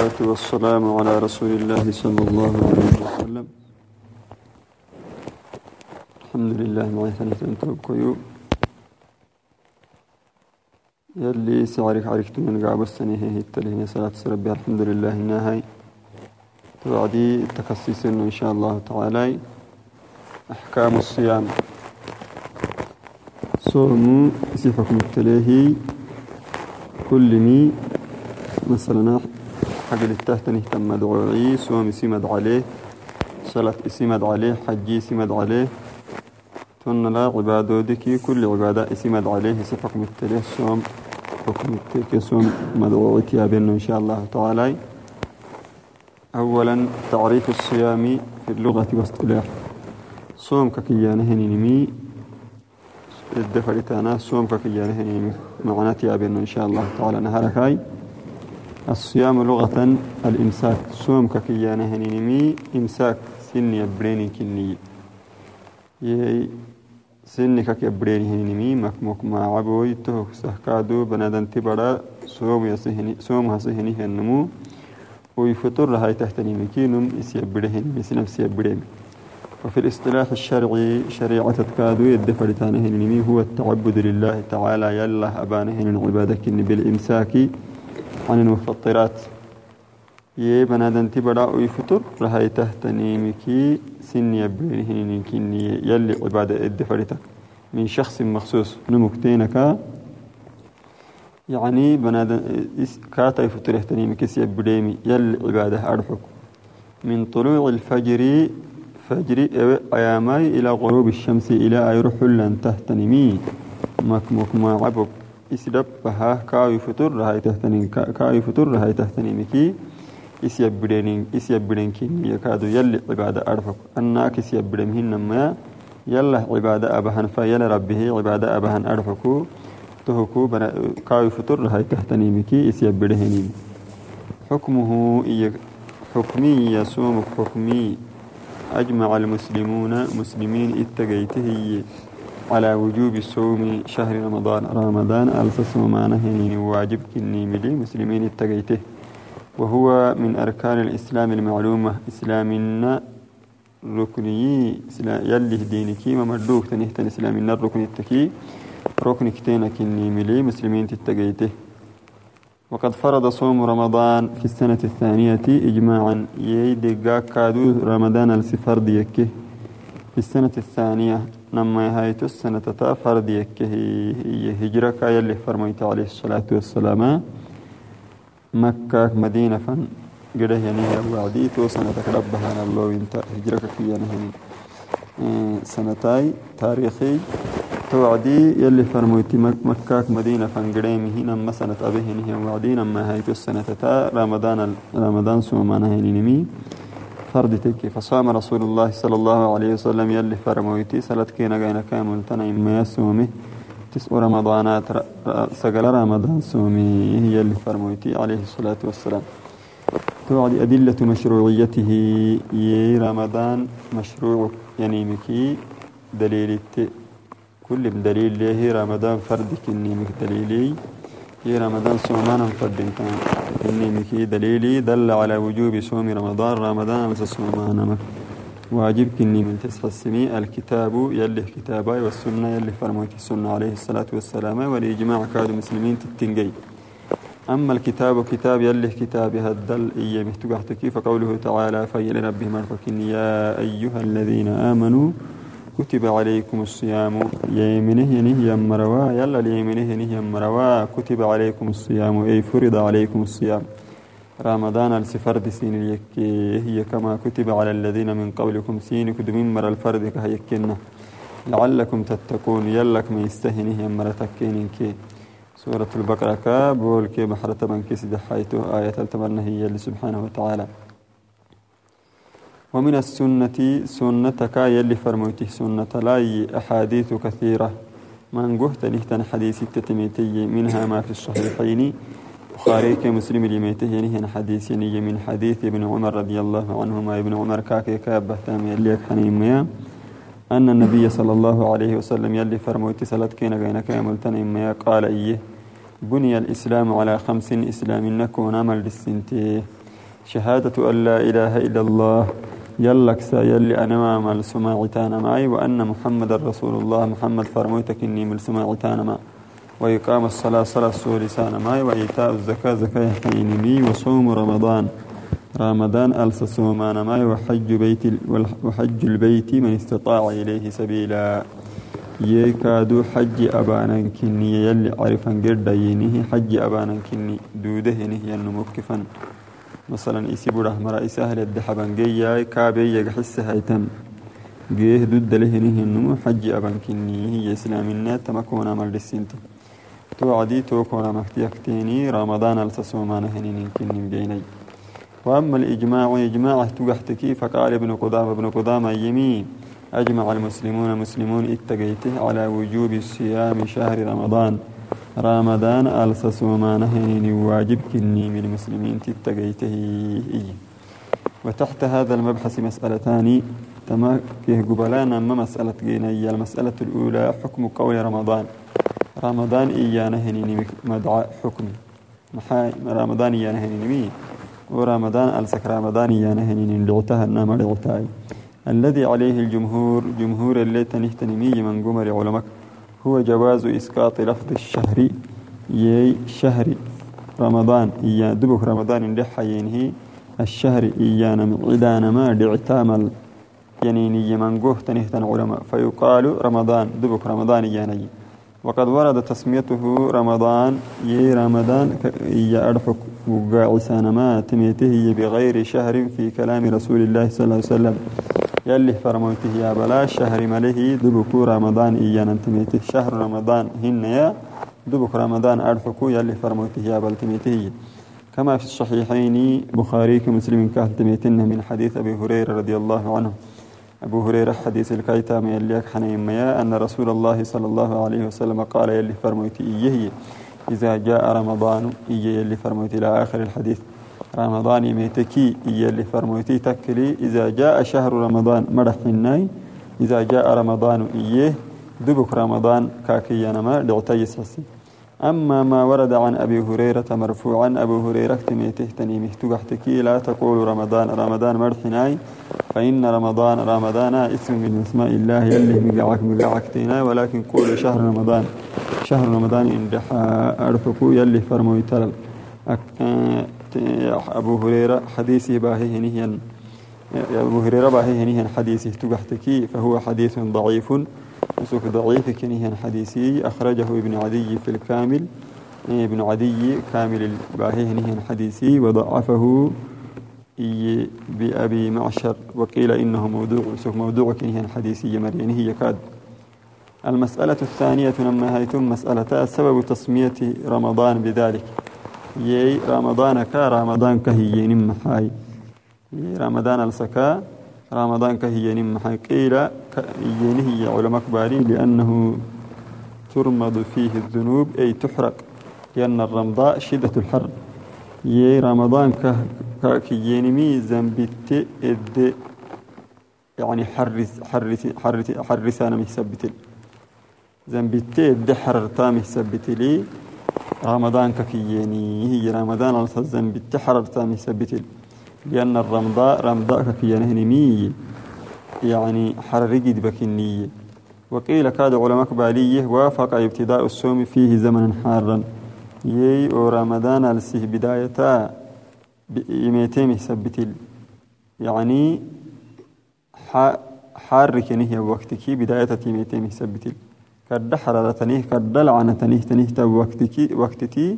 والسلام على رسول الله صلى الله عليه وسلم. الحمد لله ما يثنى توكيو يلي سعرك عرفت من قاب السنة هي التلهين صلاة ربي. الحمد لله النهاي توعدي تخصيص إن شاء الله تعالى. أحكام الصيام. صوم صفكم التلهي كل مي مثلا حق التهتني تم مدعوعي صوم سمد عليه صلاة سمد عليه حجي سمد عليه. تن لا عبادة دكي كل عبادة سمد عليه صفكم التليه صوم حكم التلك صوم مدعوعي يا إن شاء الله تعالى. أولا تعريف الصيام في اللغة واصطلاح صوم ككيانه نمي الدفرتانا صوم ككيانه نمي معناتي يا إن شاء الله تعالى نهارك هاي. الصيام لغة الإمساك. صوم ككيانة نمي إمساك سني بريني كني. يي سني كك بريني نمي مكمك ما عبوي تو سهكادو بنادن تبرا صوم يسهني صوم هسهني هنمو. ويفطر هاي تحت نمكينم يسيبرهن مثل يسيبرهن وفي الاصطلاح الشرعي شريعة تكادو يدفر تانهن هو التعبد لله تعالى يلا أبانهن عبادك بالإمساك عن المفطرات يي بنادن تبرا ويفطر رهاي تحت نيمكي سن يبرهن كني. يلي عبادة الدفرتك. من شخص مخصوص. نمكتينك يعني بنادن كاتا يفطر اهتنيمكي سيبريمي يلي عبادة أرحك من طلوع الفجر فجر أيامي إلى غروب الشمس إلى أيروح لن تهتنمي مكمك ما عبك. Isdhabbaha kaayu futurra hay tahtanin kaayu futurra hay tahtanimiki isyabbidenin isyabbidenkinniya kaadu yalli cibaada arfak annaak isyabbidenhinnamaya yalla cibaada abahan fa yala rabbihi cibaada abahan arfaku tohuku kaayu futurra hay tahtanimiki isyabbidehenin xukmuhu iyo xukmii yasuumuk xukmii أجمع المسلمون مسلمين اتقيته على وجوب صوم شهر رمضان. رمضان ألسس وما نهيني واجب كني ملي مسلمين اتقيته. وهو من أركان الإسلام المعلومة. إسلامنا ركني يلي دينكي ومردوك تنهتن إسلامنا الركن التكي ركن كتين كني ملي مسلمين تتقيته. وقد فرض صوم رمضان في السنة الثانية إجماعا. يدقا كادو رمضان السفرد يكه في السنة الثانية نما هايتو السنة تا فرد هي هجرة يلي فرميت عليه الصلاة والسلام مكة مدينة فن قده يعني وعدي تو سنة ربها الله انت هجرة كي يعني سنتاي تاريخي توعدي يلي فرميتي مكة مدينة فن قده هنا ما سنة أبيه هي وعدي نما هايتو السنة تا رمضان رمضان سوما هني نمي فرد تكي فصام رسول الله صلى الله عليه وسلم يلي فرمويتي سلت كينا غينا كامل تنا إما يسومي تسع رمضانات سقل رمضان سومي هي اللي فرمويتي عليه الصلاة والسلام. توعد أدلة مشروعيته يي رمضان مشروع يعني مكي دليل كل دليل له رمضان فرد كني مك دليلي في رمضان صومان فرد كان. إني مكي دليلي دل على وجوب صوم رمضان. رمضان صومان واجب كني من تسع السمي الكتاب يلي كتابا والسنة يلي فرموت السنة عليه الصلاة والسلام والإجماع كاد مسلمين تتنجي أما الكتاب كتاب يلي كتاب هدل إيه مهتقحتكي فقوله تعالى فيل ربهم يا أيها الذين آمنوا كتب عليكم الصيام يمنه ينهي مروا يلا ليمنه ينهي مروا كتب عليكم الصيام أي فرض عليكم الصيام. رمضان السفرد سين هي كما كتب على الذين من قبلكم سين كدم مر الفرد كهيكنا لعلكم تتقون. يلك ما يستهنه مرتكين كي. سورة البقرة كابول كي بحرة من كسد حيث آية التمنى هي سبحانه وتعالى. ومن السنة سنتك يلي فرموته سنة لاي أحاديث كثيرة. من قهت نهتن حديث التتميتي منها ما في الصحيحين. بخاري كمسلم لميته ينهن حديث من حديث ابن عمر رضي الله عنهما. ابن عمر كاكي كابة تام يلي حنيميا أن النبي صلى الله عليه وسلم يلي فرموتي سلت كينا كامل تنيميا قال إيه بني الإسلام على خمس إسلام نكون عمل للسنتي. شهادة أن لا إله إلا الله. يلك سا يلي أنا ما مال سماعتان معي وأن محمد رسول الله محمد فرميتك إني من سماعتان ما. وإقام الصلاة صلاة سوري سانا معي وإيتاء الزكاة زكاة حيني وصوم رمضان. رمضان ألس سومان معي وحج بيت وحج البيت من استطاع إليه سبيلا. يكادو حج أبانا كني يلي عرفا قرد ينه حج أبانا كني دوده نهي مكفا مثلا إسي بره مرا إسهل الدحبان جيا كابي يحس هيتم. جيه ضد له نهي النمو حج أبان كني هي إسلامنا تمكونا مال السنت تو عدي تو كونا محتيكتيني رمضان السسومان هنين كني بيني وأما الإجماع إجماع تقحتكي فقال ابن قدامة ابن قدامة يمين أجمع المسلمون مسلمون اتقيته على وجوب صيام شهر رمضان. رمضان ألسسوما نهيني واجب كني من المسلمين تتقيته. وتحت هذا المبحث مسألتان تما كيه قبلان أما مسألة جينية المسألة الأولى حكم قول رمضان. رمضان إيانا هنيني مدعى حكمي رمضان إيانا هنيني ورمضان ألسك رمضان إيانا هنيني لعتها النام لعتاي الذي عليه الجمهور جمهور اللي تنهتنمي من قمر علمك. هو جواز إسقاط لفظ الشهر يي شهر رمضان إيا دبك رمضان اللي حيينه الشهر إيانا عدانا ما دعتامل ينيني من قوه تنهتن علماء. فيقال رمضان دبك رمضان إيانا وقد ورد تسميته رمضان يي رمضان يا أرحك. وقاعسان ما تميته بغير شهر في كلام رسول الله صلى الله عليه وسلم. يلي فرموته يا بلا شهر مله دبك رمضان إيانا. تميته شهر رمضان هن يا دبك رمضان أرحكو يلي فرموته يا بل تميته كما في الصحيحين بخاري كمسلم كهل تميتن من حديث أبي هريرة رضي الله عنه. أبو هريرة حديث الكيتام يليك حنين ميا أن رسول الله صلى الله عليه وسلم قال يلي فرموتي إيه إذا جاء رمضان إيه يلي فرموتي إلى آخر الحديث. رمضان ميتكي إيه يلي فرموتي تكلي. إذا جاء شهر رمضان مرح الناي إذا جاء رمضان إيه دبك رمضان كاكي نما لعتي سسي أما ما ورد عن أبي هريرة مرفوعا أبو هريرة تميته تنيمه تقحتكي. لا تقول رمضان رمضان مرحناي. فإن رمضان رمضان اسم من أسماء الله. يلي مقعك مقعكتنا ولكن قول شهر رمضان شهر رمضان إن أرفقو. يلي فرموي تلل أبو هريرة حديثي باهي هنيا أبو هريرة باهي هنيا حديثي تقحتكي فهو حديث ضعيف وسوك ضعيف كنيها حديثي أخرجه ابن عدي في الكامل ابن عدي كامل الباهي هنيها حديثي وضعفه بأبي معشر وقيل إنه موضوع سوف موضوع كنيها حديثي مرينه يكاد المسألة الثانية لما هيتم مسألة سبب تسمية رمضان بذلك. يي رمضان كا رمضان كهي نم حاي رمضان السكا رمضان كهي نم حاي قيل ينهي علماء كباري لأنه ترمض فيه الذنوب أي تحرق. لأن الرمضاء شدة الحر. يي رمضان كيينمي زنبت إد يعني حرس حرس حرس حرس أنا مثبت زنبت إد حررتا مثبت لي. رمضان كييني هي رمضان على زنبت حررتا مثبت لأن الرمضاء رمضاء كيينهنمي يعني حررقد بكنية وقيل كاد علماء باليه وافق ابتداء الصوم فيه زمنا حارا. يي ورمضان السه بداية بإيميتين سبتل يعني حار كنيه وقتك بداية تيميتين سبتل كد حرارتنيه كد لعنتنيه تنيه وقتك وقتتي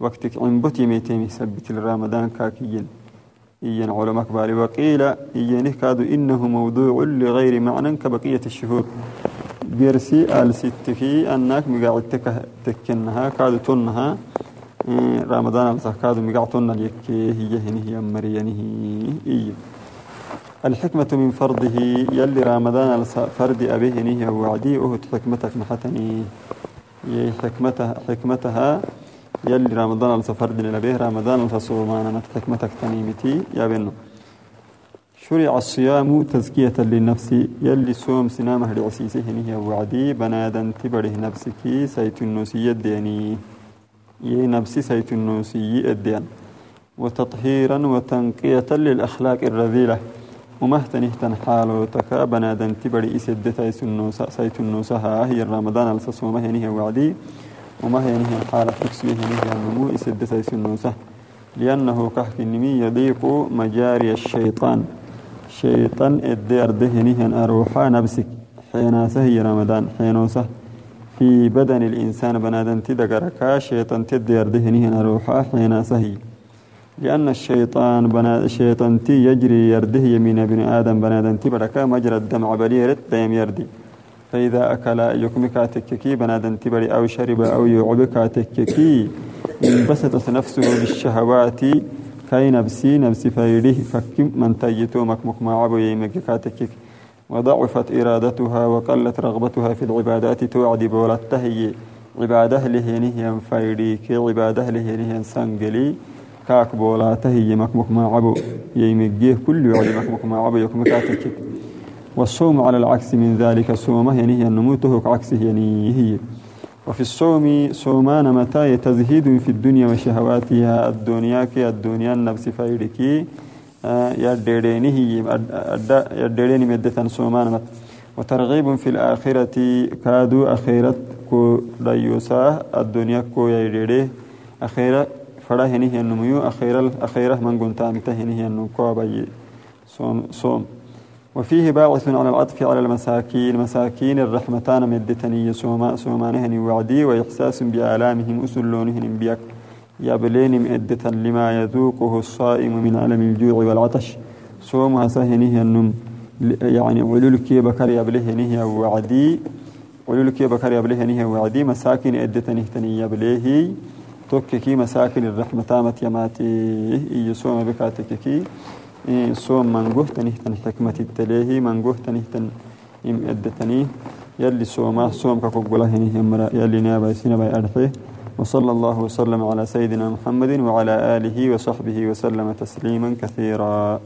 وقتك عنبتي ميتين سبتل رمضان كاكيين إيان علماء كبار وقيل إيانه كادوا إنه موضوع لغير معنى كبقية الشهور. بيرسي آل ستكي أنك مقاعدتك تكنها كادوا تنها. رمضان الزكاة مقاعدتنا ليكي هي هنه هي مريانه إيه الحكمة من فرضه يلي رمضان فرد أبيه هنه وعدي أهد حكمتك نحتني. يي حكمتها حكمتها يلي رمضان السفرد لنبيه رمضان الفصومان حكمتك تنيمتي. يا بنو شرع الصيام تزكية للنفس يلي صوم سنامه لعسيسه هي وعدي. بنادا تبره نفسك سيت النوسي الديني يي نفسي سيت النوسي الدين وتطهيرا وتنقية للأخلاق الرذيلة. ومهتنه تنحالو تكا بنادن تبري إسد تايس النوسا سيت النوسا هي رمضان السسومة هي وعدي؟ وما هي نهي الحالة؟ تكسوه نهي النمو. إسد تايس النوسا لأنه كحك النمي يضيق مجاري الشيطان. شيطان الدير دهنه أروحا نبسك حيناسه هي رمضان. حينوسه في بدن الإنسان بنادن تدقركا. شيطان تدير دهنه أروحا. حيناسه هي لأن الشيطان بنا الشيطان تي يجري يرده يمين ابن آدم بنادن تي بركا مجرى الدم عبليرت دايم يردي فإذا أكل يكمك تككي بنادن تبري أو شرب أو يعبك تككي. انبسطت نفسه بالشهوات كاي نفسي نفسي فيريه فكم من تيتو مكمك ما عبو يمك تكك وضعفت إرادتها وقلت رغبتها في العبادات توعد بولتهي عباده لهنه فيري كي عباده لهنه سنجلي كاك بولاته يمكمك ما عبو يمجيه كل يعلي مكمك ما عبو يكمكاتك والصوم على العكس من ذلك صومه يعني هي النموته عكسه يعني هي. وفي الصوم صومان متى تزهيد في الدنيا وشهواتها الدنيا كي الدنيا النفس فايركي يدريني هي يدريني مدة صومان مت وترغيب في الآخرة كادو أخيرة كو ديوسا الدنيا كو يدري أخيرة فلا هني هي النمو أخيرا أخيرا من قنت أنت هني هي النكوابي صوم صوم. وفيه باعث على العطف على المساكين. مساكين الرحمتان مدتني. سوما سومانهن وعدي وإحساس بآلامهم أسلونهن بيك. يبلين مدة لما يذوقه الصائم من ألم الجوع والعطش. صومها سهنه النم يعني علولك بكر يبلهنه وعدي. علولك بكر يبلهنه وعدي. مساكين أدتني تني يبليه توككي مساكن الرحمة تامت يماتي. يسوم بكاتككي صوم من قهتني تن حكمة التليه. من قهتني تن إم أدتني يلي صوما صوم كقبله هني يلي نابا سنبا أرحيه وصلى الله وسلم على سيدنا محمد وعلى آله وصحبه وسلم تسليما كثيرا.